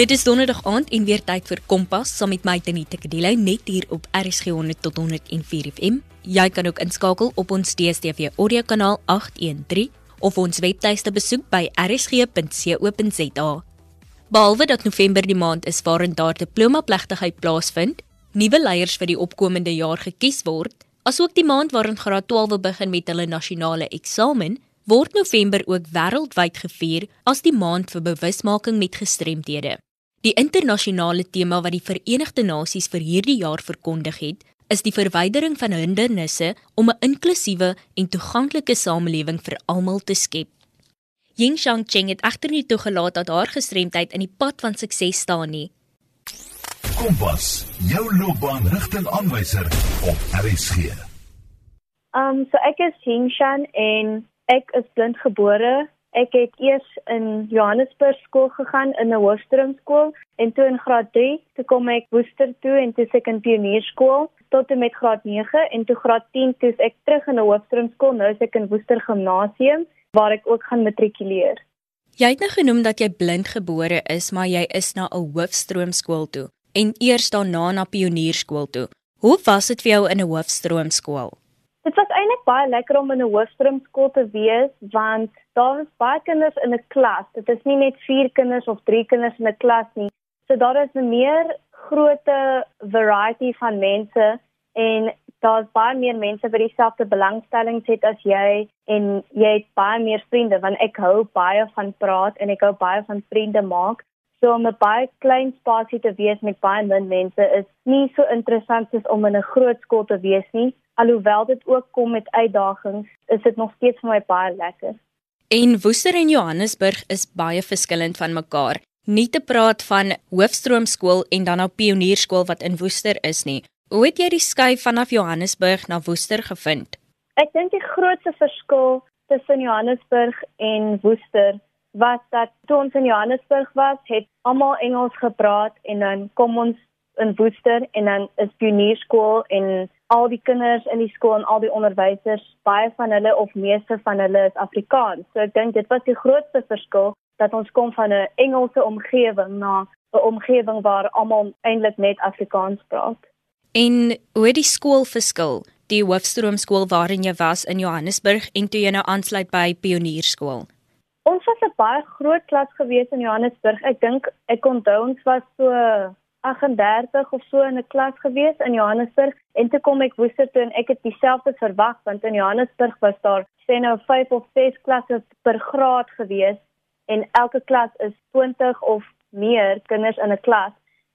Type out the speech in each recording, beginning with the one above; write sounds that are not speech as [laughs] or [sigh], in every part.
Dit is donderdag aand en weer tyd vir Kompas saam met my Tanita Kadile net hier op RSG 100 tot 104 FM. Jy kan ook inskakel op ons DStv audio kanaal 813 of ons webtuiste besoek by rsg.co.za. Behalwe dat November die maand is waarin daar diploma plegtigheid plaasvind, nuwe leiers vir die opkomende jaar gekies word, asook die maand waarin graad 12 begin met hulle nasionale eksamen, word November ook wêreldwyd gevier as die maand vir bewusmaking met gestremdhede. Die internasionale tema wat die Verenigde Nasies vir hierdie jaar verkondig het, is die verwydering van hindernisse om 'n inklusiewe en toeganklike samelewing vir almal te skep. Ying Shangcheng het egter nie toegelaat dat haar gestremdheid in die pad van sukses staan nie. Kompas, jou loopbaanrigtingaanwyser op RSG. Um so ek is Ying Shan en Ek is blindgebore. Ek het eers in Johannesburg skool gegaan in 'n hoofstroomskool en toe in graad 3 toe kom ek Woester toe en toe ek in pionierskool tot en met graad 9 en toe graad 10 toe ek terug in 'n hoofstroomskool nou is ek in Woester gimnasium waar ek ook gaan matrikuleer. Jy het nou genoem dat jy blindgebore is, maar jy is na 'n hoofstroomskool toe en eers daarna na pionierskool toe. Hoe was dit vir jou in 'n hoofstroomskool? Dit was eintlik baie lekker om in 'n hoofstroomskool te wees want daar was baie kinders in 'n klas. Dit is nie net 4 kinders of 3 kinders in 'n klas nie. So daar is 'n meer grootte variety van mense en daar's baie meer mense wat dieselfde belangstellings het as jy en jy het baie meer vriende want ek hou baie van praat en ek hou baie van vriende maak. So om 'n baie klein spasie te wees met baie min mense is nie so interessant soos om in 'n groot skool te wees nie. Alhoewel dit ook kom met uitdagings, is dit nog steeds vir my baie lekker. En Woester en Johannesburg is baie verskillend van mekaar. Nie te praat van Hoofstroomskool en dan nou Pionierskool wat in Woester is nie. Hoe het jy die skuif vanaf Johannesburg na Woester gevind? Ek dink die grootste verskil tussen Johannesburg en Woester was dat toe ons in Johannesburg was, het almal Engels gepraat en dan kom ons in Woester en dan is Pionierskool en al die kinders in die skool en al die onderwysers, baie van hulle of meeste van hulle is Afrikaans. So ek dink dit was die grootste verskil dat ons kom van 'n Engelse omgewing na 'n omgewing waar almal eintlik net Afrikaans praat. En hoe die skool verskil? Die Hoofstroomskool waarin jy was in Johannesburg en toe jy nou aansluit by Pionierskool. Ons was 'n baie groot klas gewees in Johannesburg. Ek dink ek onthou ons was so 38 of so in 'n klas gewees in Johannesburg en toe kom ek Woester toe en ek het dieselfde verwag want in Johannesburg was daar sê nou 5 of 6 klasse per graad gewees en elke klas is 20 of meer kinders in 'n klas.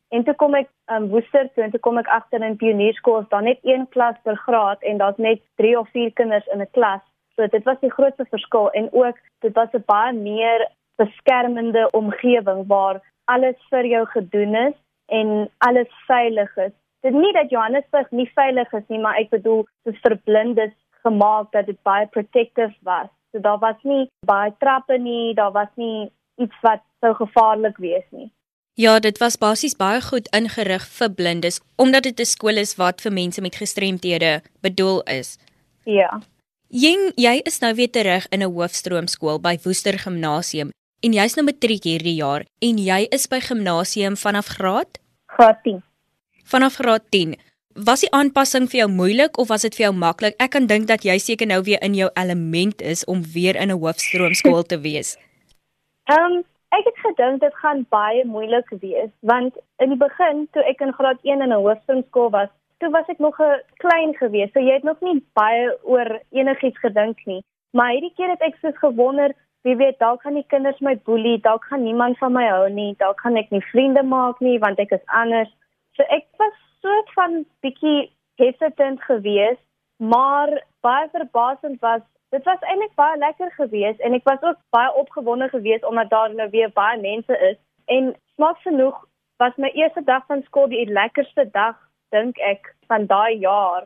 En toe kom ek um, Woester toe en toe kom ek agter in pionierskool is daar net een klas per graad en daar's net 3 of 4 kinders in 'n klas. So dit was die grootste verskil en ook dit was 'n baie meer beskermende omgewing waar alles vir jou gedoen is en alles veilig is. Dit nie dat Johannesburg nie veilig is nie, maar ek bedoel dit vir blindes gemaak dat dit baie protective was. So daar was nie baie trappe nie, daar was nie iets wat sou gevaarlik wees nie. Ja, dit was basies baie goed ingerig vir blindes omdat dit 'n skool is wat vir mense met gestremthede bedoel is. Ja. Jing, jy is nou weer terug in 'n hoofstroomskool by Woester Gimnasium en jy's nou matriek hierdie jaar en jy is by gimnasium vanaf graad graad 10. Vanaf graad 10. Was die aanpassing vir jou moeilik of was dit vir jou maklik? Ek kan dink dat jy seker nou weer in jou element is om weer in 'n hoofstroomskool te wees. [laughs] Ehm um, ek het gedink dit gaan baie moeilik wees want in die begin toe ek in graad 1 in 'n hoofstroomskool was, toe was ek nog 'n klein gewees. So jy het nog nie baie oor enigiets gedink nie. Maar hierdie keer het ek soos gewonder wie weet dalk gaan die kinders my boelie, dalk gaan niemand van my hou nie, dalk gaan ek nie vriende maak nie want ek is anders. So ek was soort van bietjie hesitant geweest, maar baie verbasend was dit was eintlik baie lekker geweest en ek was ook baie opgewonde geweest omdat daar nou weer baie mense is en smaak genoeg was my eerste dag van skool die lekkerste dag dink ek van daai jaar.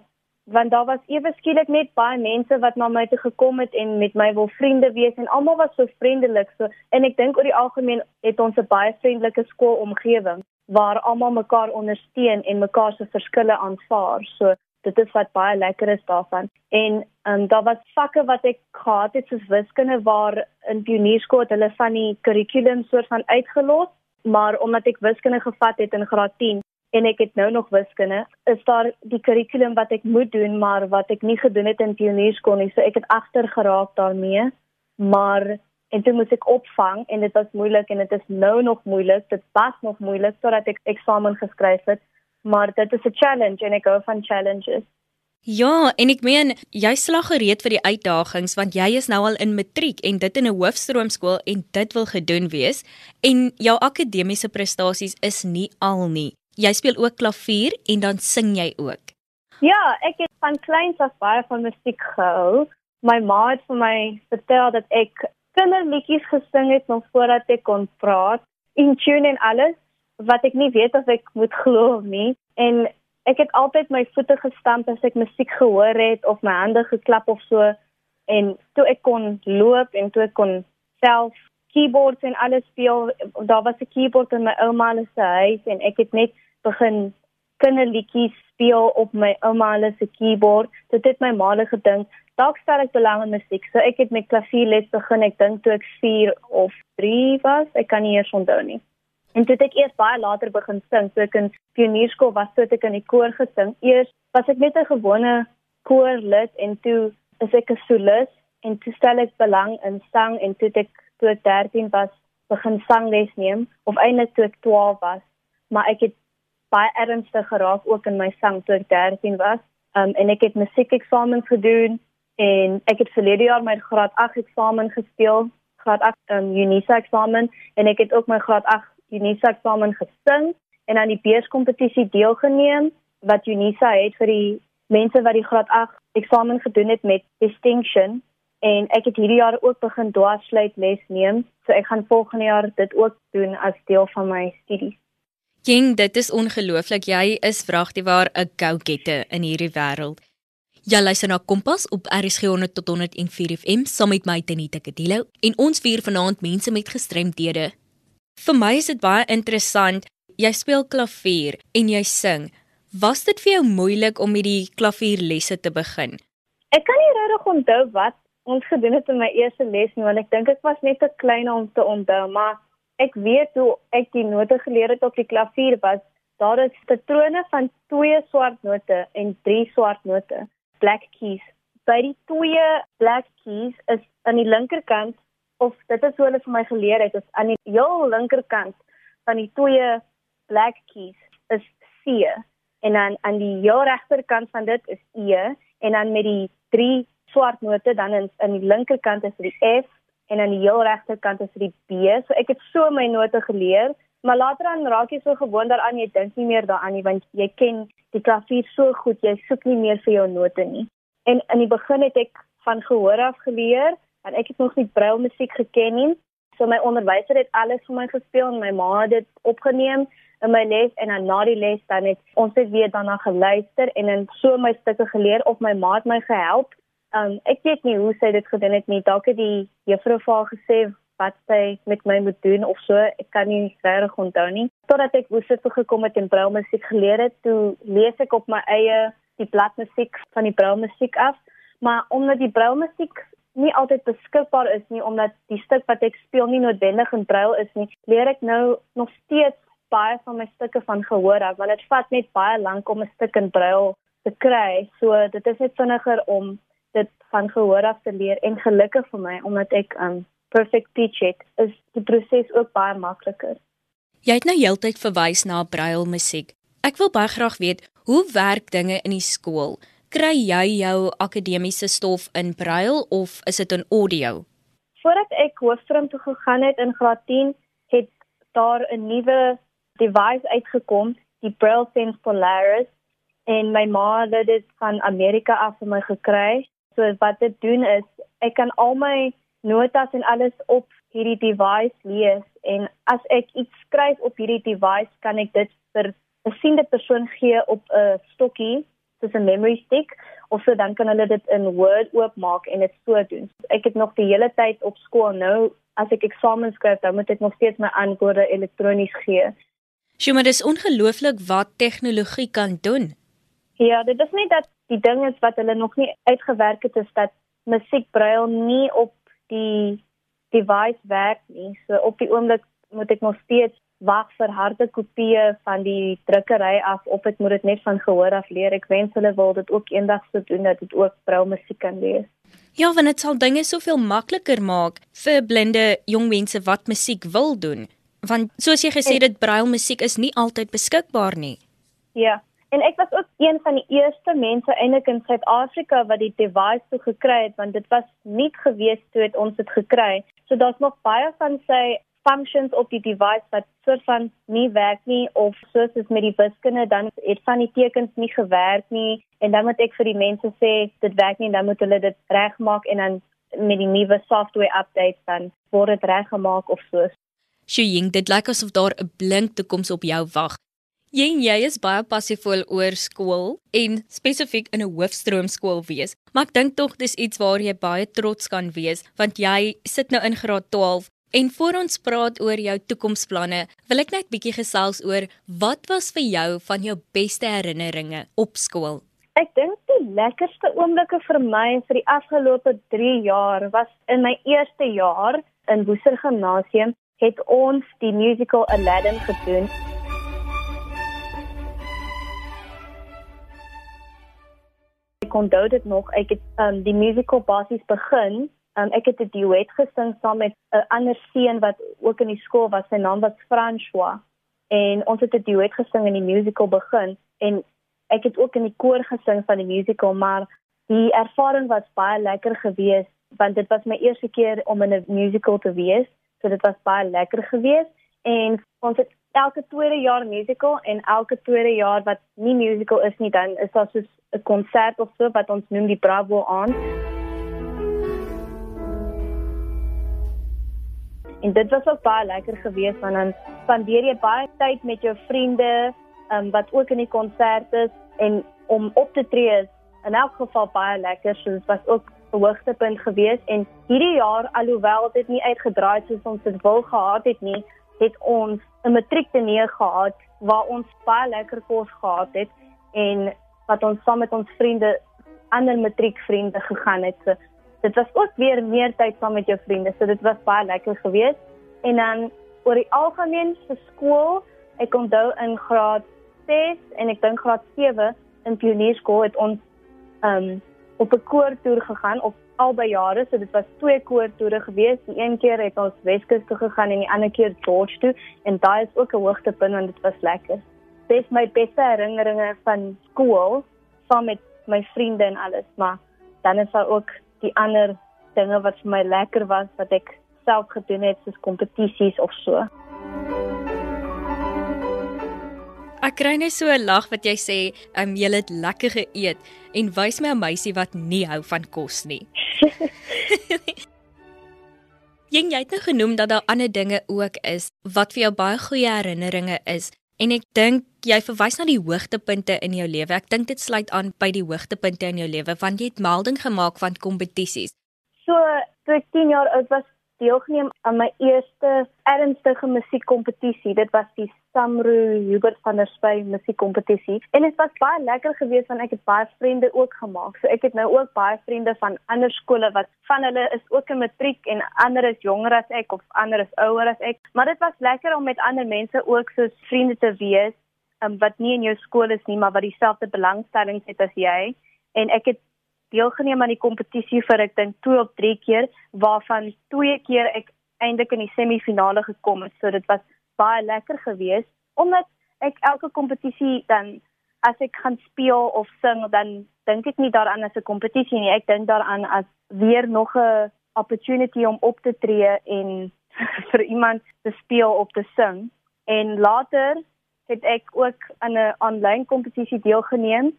Want daar was ewe skielik net baie mense wat na my toe gekom het en met my wil vriende wees en almal was so vriendelik. So en ek dink oor die algemeen het ons 'n baie vriendelike skoolomgewing waar almal mekaar ondersteun en mekaar se verskille aanvaar. So dit is wat baie lekker is daarvan. En um, daar was vakke wat ek gehad het soos wiskunde waar in pionierskool hulle van die kurrikulum soort van uitgelos maar omdat ek wiskunde gevat het in graad 10 en ek het nou nog wiskunde, is daar die kurrikulum wat ek moet doen, maar wat ek nie gedoen het in pionierskool nie, so ek het agter geraak daarmee. Maar en toe moes ek opvang en dit was moeilik en dit is nou nog moeilik. Dit was nog moeilik totdat ek eksamen geskryf het, maar dit is 'n challenge en ek hou van challenges. Ja, en ek meen jy slag gereed vir die uitdagings want jy is nou al in matriek en dit in 'n hoofstroomskool en dit wil gedoen wees en jou akademiese prestasies is nie al nie. Jy speel ook klavier en dan sing jy ook. Ja, ek het van kleins af baie van musiek gehou. My ma het vir my vertel dat ek kinderliedjies gesing het nog voordat ek kon praat, in tune en alles wat ek nie weet of ek moet glo of nie. En ek het altyd my voete gestamp as ek musiek gehoor het of my hande geklap of so en toe ek kon loop en toe ek kon self keyboards en alles speel. Daar was 'n keyboard in my ouma se huis en ek het net begin kinderliedjies speel op my ouma se keyboard. Dit het my maale gedink dalk stel ek belang in musiek. So ek het met klavierles begin. Ek dink toe ek 4 of 3 was ek kan nie eers onthou nie. En toe ek eers baie later begin sing, so ek in pionierskool was, so ek in die koor gesing. Eers was ek net 'n gewone koorlid en toe is ek 'n solis en toe stel ek belang in sang en toe ek toe ek 13 was, begin sangles neem of eintlik toe ek 12 was, maar ek het baie ernstig geraak ook in my sang toe ek 13 was. Um en ek het musiekeksamens gedoen en ek het verlede jaar my graad 8 eksamen gespeel, graad 8 um Unisa eksamen. En ek het ook my graad 8 Unisa eksamen gesing en aan die beurskompetisie deelgeneem wat Unisa het vir die mense wat die graad 8 eksamen gedoen het met distinction en ek het hierdie jaar ook begin dwarsluit les neem so ek gaan volgende jaar dit ook doen as deel van my studies. King, dit is ongelooflik. Jy is vragtig waar 'n go-getter in hierdie wêreld. Jy luister na Kompas op RSG 100 tot 104 FM saam met my Tenita Kadilo en ons vier vanaand mense met gestremthede Vir my is dit baie interessant. Jy speel klavier en jy sing. Was dit vir jou moeilik om met die klavierlesse te begin? Ek kan nie regtig onthou wat ons gedoen het in my eerste les nie, want ek dink ek was net te klein om te onthou, maar ek weet hoe ek die note geleer het op die klavier was. Daar is patrone van twee swart note en drie swart note, black keys. By die twee black keys is aan die linkerkant of dit is hoe hulle vir my geleer het, is aan die heel linkerkant van die twee black keys is C en dan aan die heel regterkant van dit is E en dan met die drie swart note dan in aan die linkerkant is die F en aan die heel regterkant is die B. So ek het so my note geleer, maar later dan raak jy so gewoond daaraan jy dink nie meer daaraan nie want jy ken die klavier so goed, jy soek nie meer vir jou note nie. En in die begin het ek van gehoor af geleer want ek het nog nie braille musiek geken nie. So my onderwyser het alles vir my gespeel en my ma het dit opgeneem in my les en dan na die les dan het ons het weer daarna geluister en dan so my stukke geleer of my ma het my gehelp. Um ek weet nie hoe sy dit gedoen het nie. Dalk het die juffrou vir haar gesê wat sy met my moet doen of so. Ek kan nie regtig onthou nie. Totdat ek woes het gekom het en braille musiek geleer het, toe lees ek op my eie die bladmusiek van die braille musiek af. Maar omdat die braille musiek nie altyd beskikbaar is nie omdat die stuk wat ek speel nie noodwendig in braille is nie, leer ek nou nog steeds baie van my stukke van gehoor af want dit vat net baie lank om 'n stuk in braille te kry. So dit is net vinniger om van gehoor af te leer en gelukkig vir my omdat ek um perfect pitch het, is die proses ook baie makliker. Jy het nou heeltyd verwys na braille musiek. Ek wil baie graag weet, hoe werk dinge in die skool? kry jy jou akademiese stof in braille of is dit in audio? Voordat ek hoofstroom toe gegaan het in graad 10, het daar 'n nuwe device uitgekom, die Braille Sense Polaris en my ma het dit van Amerika af vir my gekry. So wat dit doen is, ek kan al my notas en alles op hierdie device lees en as ek iets skryf op hierdie device, kan ek dit vir 'n siende persoon gee op 'n stokkie soos 'n memory stick of so dan kan hulle dit in Word oopmaak en dit so doen. Ek het nog die hele tyd op skool nou as ek eksamen skryf, dan moet ek nog steeds my antwoorde elektronies gee. Sjoe, maar dis ongelooflik wat tegnologie kan doen. Ja, dit is nie dat die ding is wat hulle nog nie uitgewerk het is dat musiekbruil nie op die device werk nie. So op die oomblik moet ek nog steeds wag vir harde kopieë van die drukkery af of ek moet dit net van gehoor af leer. Ek wens hulle wil dit ook eendag sou doen dat dit ook brailmusiek kan wees. Ja, want dit sal dinge soveel makliker maak vir blinde jong mense wat musiek wil doen. Want soos jy gesê het, brailmusiek is nie altyd beskikbaar nie. Ja. En ek was ook een van die eerste mense eintlik in Suid-Afrika wat die device toe gekry het want dit was nie gewees toe het ons dit gekry. So daar's nog baie van sy functions op die device wat soort van nie werk nie of soos is met die wiskunde dan het van die tekens nie gewerk nie en dan moet ek vir die mense sê dit werk nie dan moet hulle dit regmaak en dan met die nuwe software updates dan word dit reggemaak of so. Shuying, dit lyk asof daar 'n blink toekoms op jou wag. Jy en jy is baie passievol oor skool en spesifiek in 'n hoofstroom skool wees. Maar ek dink tog dis iets waar jy baie trots kan wees want jy sit nou in graad 12 En voor ons praat oor jou toekomsplanne, wil ek net bietjie gesels oor wat was vir jou van jou beste herinneringe op skool? Ek dink die lekkerste oomblikke vir my vir die afgelope 3 jaar was in my eerste jaar in Woester Gimnasium het ons die musical Aladdin gedoen. Ek onthou dit nog, ek het um, die musical basies begin Um, ek het 'n duet gesing saam met 'n ander seun wat ook in die skool was. Sy naam was François. En ons het 'n duet gesing in die musical begin en ek het ook in die koor gesing van die musical, maar die ervaring was baie lekker geweest want dit was my eerste keer om in 'n musical te wees. So dit was baie lekker geweest en ons het elke tweede jaar musical en elke tweede jaar wat nie musical is nie, dan is daar soos 'n konsert of so wat ons noem die Bravo aan. En dit was ook baie lekker geweest want dan spandeer jy baie tyd met jou vriende um, wat ook in die konsert is en om op te tree is in elk geval baie lekker. So dit was ook 'n hoogtepunt geweest en hierdie jaar alhoewel dit nie uitgedraai soos ons dit wil gehad het nie, het ons 'n matriektenee gehad waar ons baie lekker kos gehad het en wat ons saam met ons vriende ander matriekvriende gegaan het. So dit was ook weer meer tyd saam met jou vriende. So dit was baie lekker geweest. En dan oor die algemeen vir skool, ek onthou in graad 6 en ek dink graad 7 in pionierskool het ons um op 'n koortoer gegaan op albei jare. So dit was twee koortoere geweest. Die een keer het ons Weskus toe gegaan en die ander keer George toe en daai is ook 'n hoogtepunt want dit was lekker. Dis my beste herinneringe van skool saam met my vriende en alles, maar dan is daar ook die ander dinge wat vir my lekker was wat ek self gedoen het soos kompetisies of so. Ek kry net so 'n lag wat jy sê, "Um jy het lekker geëet en wys my 'n meisie wat nie hou van kos nie." [laughs] jy het nou genoem dat daar ander dinge ook is wat vir jou baie goeie herinneringe is En ek dink jy verwys na die hoogtepunte in jou lewe. Ek dink dit sluit aan by die hoogtepunte in jou lewe want jy het melding gemaak van kompetisies. So, toe ek 10 jaar oud was, deelgeneem aan my eerste ernstige musiekkompetisie. Dit was die Samru Hubert van der Spy musiekkompetisie. En dit was baie lekker geweest want ek het baie vriende ook gemaak. So ek het nou ook baie vriende van ander skole wat van hulle is ook in matriek en ander is jonger as ek of ander is ouer as ek. Maar dit was lekker om met ander mense ook so vriende te wees um, wat nie in jou skool is nie, maar wat dieselfde belangstellings het as jy. En ek het deelgeneem aan die kompetisie vir ek dink 2 of 3 keer waarvan 2 keer ek eintlik in die semifinale gekom het. So dit was baie lekker geweest omdat ek elke kompetisie dan as ek gaan speel of sing dan dink ek nie daaraan as 'n kompetisie nie. Ek dink daaraan as weer nog 'n opportunity om op te tree en [laughs] vir iemand te speel of te sing. En later het ek ook aan 'n aanlyn kompetisie deelgeneem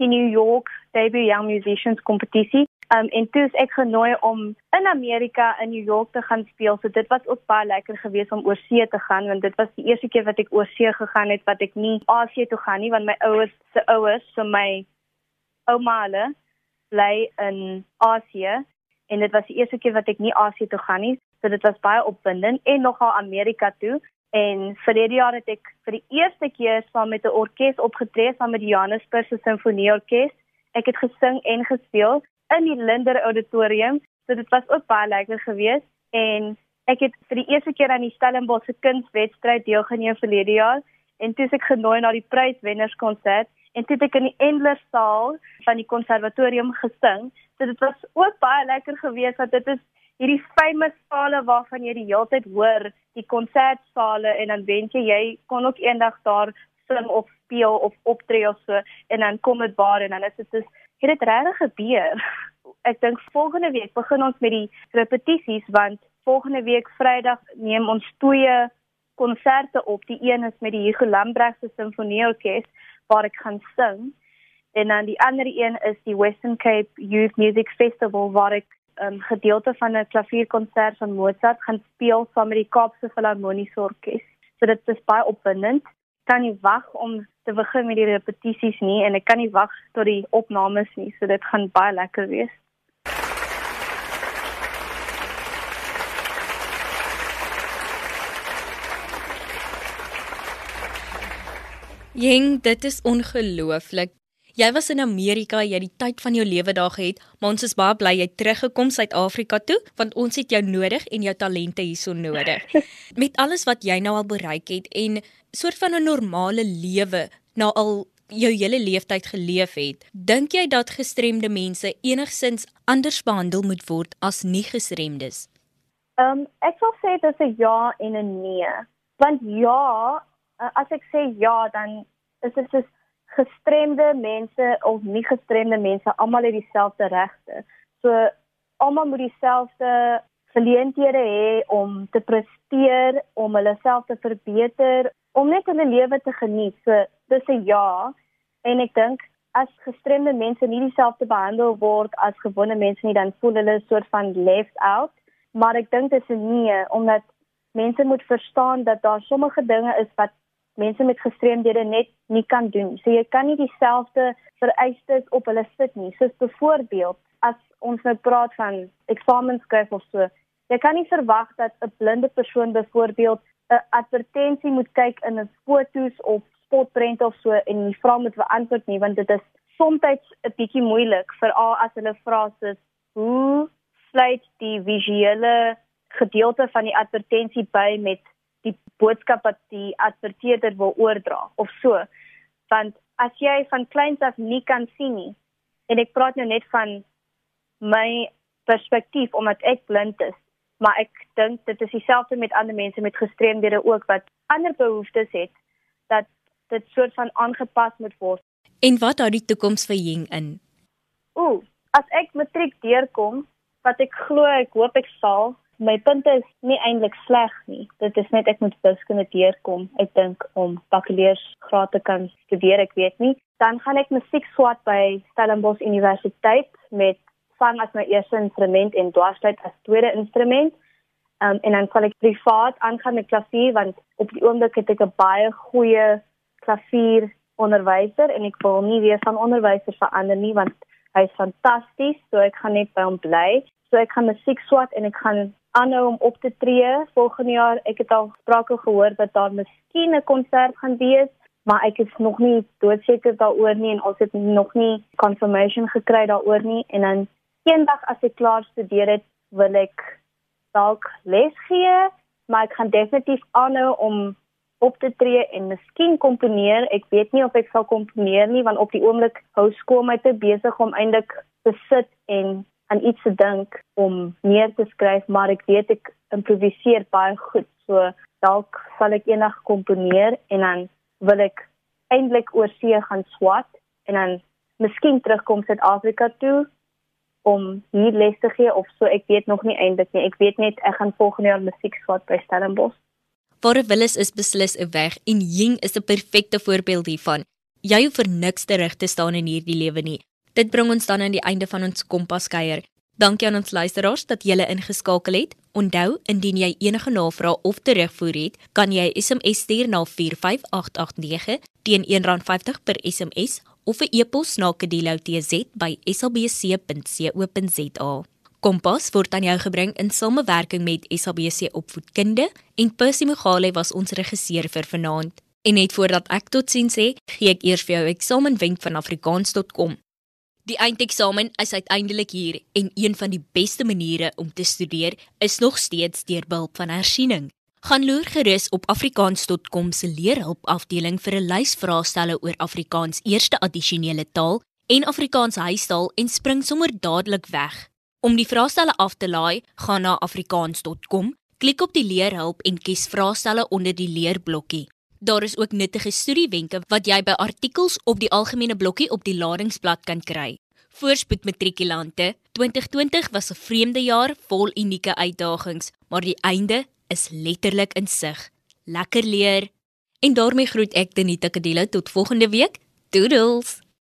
die New York Debut Young Musicians kompetisie. Um en toe is ek genooi om in Amerika in New York te gaan speel. So dit was ook baie lekker geweest om oor see te gaan want dit was die eerste keer wat ek oor see gegaan het wat ek nie Asië toe gaan nie want my ouers se ouers, so my ouma hulle bly in Asië en dit was die eerste keer wat ek nie Asië toe gaan nie. So dit was baie opwindend en nogal Amerika toe. En verlede jaar het ek vir die eerste keer saam met 'n orkes opgetree saam met die Johannesburgse Sinfonieorkes. Ek het gesing en gespeel in die Linder Auditorium. So dit was ook baie lekker geweest en Ek het vir die eerste keer aan die Stellenbosch se kunswedstryd deelgeneem verlede jaar en toe ek genooi na die pryswennerskonsert en toe ek in die Endler saal van die konservatorium gesing. So dit was ook baie lekker geweest want dit is hierdie famous sale waarvan jy die hele tyd hoor, die konsertsale en dan wens jy jy kon ook eendag daar sing of speel of optree of so en dan kom dit waar en dan is dit is het dit regtig gebeur. Ek dink volgende week begin ons met die repetisies want volgende week Vrydag neem ons twee konserte op. Die een is met die Hugo Lambregse Sinfonieorkes waar ek gaan sing en dan die ander een is die Western Cape Youth Music Festival waar ek um, gedeelte van 'n klavierkonsert van Mozart gaan speel saam met die Kaapse Filharmoniese Orkees. So dit is baie opwindend. Kan nie wag om te begin met die repetisies nie en ek kan nie wag tot die opnames nie. So dit gaan baie lekker wees. Jeng, dit is ongelooflik. Jy was in Amerika, jy het die tyd van jou lewe daar gehad, maar ons is baie bly jy teruggekom Suid-Afrika toe, want ons het jou nodig en jou talente hierso nodig. [laughs] Met alles wat jy nou al bereik het en soort van 'n normale lewe na al jou hele leeftyd geleef het, dink jy dat gestremde mense enigsins anders behandel moet word as nie gestremdes? Ehm um, ek sal sê dit is 'n ja en 'n nee. Want ja, as ek sê ja, dan is dit soos gestremde mense of nie gestremde mense almal het dieselfde regte. So almal moet dieselfde geleenthede hê om te presteer, om hulle self te verbeter, om net hulle lewe te geniet. So dis 'n ja. En ek dink as gestremde mense nie dieselfde behandel word as gewone mense nie, dan voel hulle 'n soort van left out. Maar ek dink dit is 'n nee omdat mense moet verstaan dat daar sommige dinge is wat mense met gestremdhede net nie kan doen. So jy kan nie dieselfde vereistes op hulle sit nie. Soos byvoorbeeld as ons nou praat van eksamenskryf of so, jy kan nie verwag dat 'n blinde persoon byvoorbeeld 'n advertensie moet kyk in 'n foto's of spotprent of so en die vraag moet beantwoord nie want dit is soms 'n bietjie moeilik veral as hulle vra soos hoe sluit die visuele gedeelte van die advertensie by met die boodskap wat die adverteerder wil oordra of so. Want as jy van kleins af nie kan sien nie en ek praat nou net van my perspektief omdat ek blind is, maar ek dink dit is dieselfde met ander mense met gestremdhede ook wat ander behoeftes het dat dit soort van aangepas moet word. En wat hou die toekoms vir Ying in? Ooh, as ek matriek deurkom, wat ek glo ek hoop ek sal, my punte is nie eintlik sleg nie. Dit is net ek moet wiskunde deurkom. Ek dink om bakkaleursgraad te kan studeer, ek weet nie. Dan gaan ek musiek swat by Stellenbosch Universiteit met sang as my eerste instrument en dwarsfluit as tweede instrument. Um, en dan sal ek privaat aangaan met klavier want op die oomblik het ek 'n baie goeie klavier onderwyser en ek wil nie weer van onderwyser verander nie want hy is fantasties, so ek gaan net by hom bly. So ek gaan musiek swat en ek gaan aanhou om op te tree volgende jaar. Ek het al sprake gehoor dat daar miskien 'n konsert gaan wees, maar ek is nog nie doodseker daaroor nie en ons het nog nie confirmation gekry daaroor nie en dan eendag as ek klaar studeer het, wil ek dalk les gee, maar ek gaan definitief aanhou om op te tree en miskien komponeer. Ek weet nie of ek sal komponeer nie want op die oomblik hou skool my te besig om eintlik te sit en aan iets te dink om neer te skryf, maar ek weet ek improviseer baie goed. So dalk sal ek eendag komponeer en dan wil ek eintlik oor see gaan swat en dan miskien terugkom Suid-Afrika toe om hier les te gee of so ek weet nog nie eintlik nie. Ek weet net ek gaan volgende jaar musiek swat by Stellenbosch. Waar Willis is beslis 'n weg en Ying is 'n perfekte voorbeeld hiervan. Jy hoef vir niks terug te staan in hierdie lewe nie. Dit bring ons dan aan die einde van ons kompaskeier. Dankie aan ons luisteraars dat julle ingeskakel het. Onthou, indien jy enige navrae of terugvoer het, kan jy SMS stuur na 45889 teen R1.50 per SMS of 'n e-pos na kedeloutz@sabc.co.za. Kompas word aan jou gebring in samewerking met SABC Opvoedkunde en Percy Mogale was ons regisseur vir vanaand. En net voordat ek totsiens sê, gee ek eers vir jou eksamenwenk van afrikaans.com. Die eindeksamen is uiteindelik hier en een van die beste maniere om te studeer is nog steeds deur behulp van hersiening. Gaan loer gerus op afrikaans.com se leerhulp afdeling vir 'n lys vraestelle oor Afrikaans eerste addisionele taal en Afrikaans huistaal en spring sommer dadelik weg. Om die vraestelle af te laai, gaan na afrikaans.com, klik op die leerhulp en kies vraestelle onder die leerblokkie. Daar is ook nuttige studiewenke wat jy by artikels op die algemene blokkie op die ladingsblad kan kry. Voorspoed matrikulante, 2020 was 'n vreemde jaar vol unieke uitdagings, maar die einde is letterlik in sig. Lekker leer. En daarmee groet ek Denita Kadelo tot volgende week. Doodles.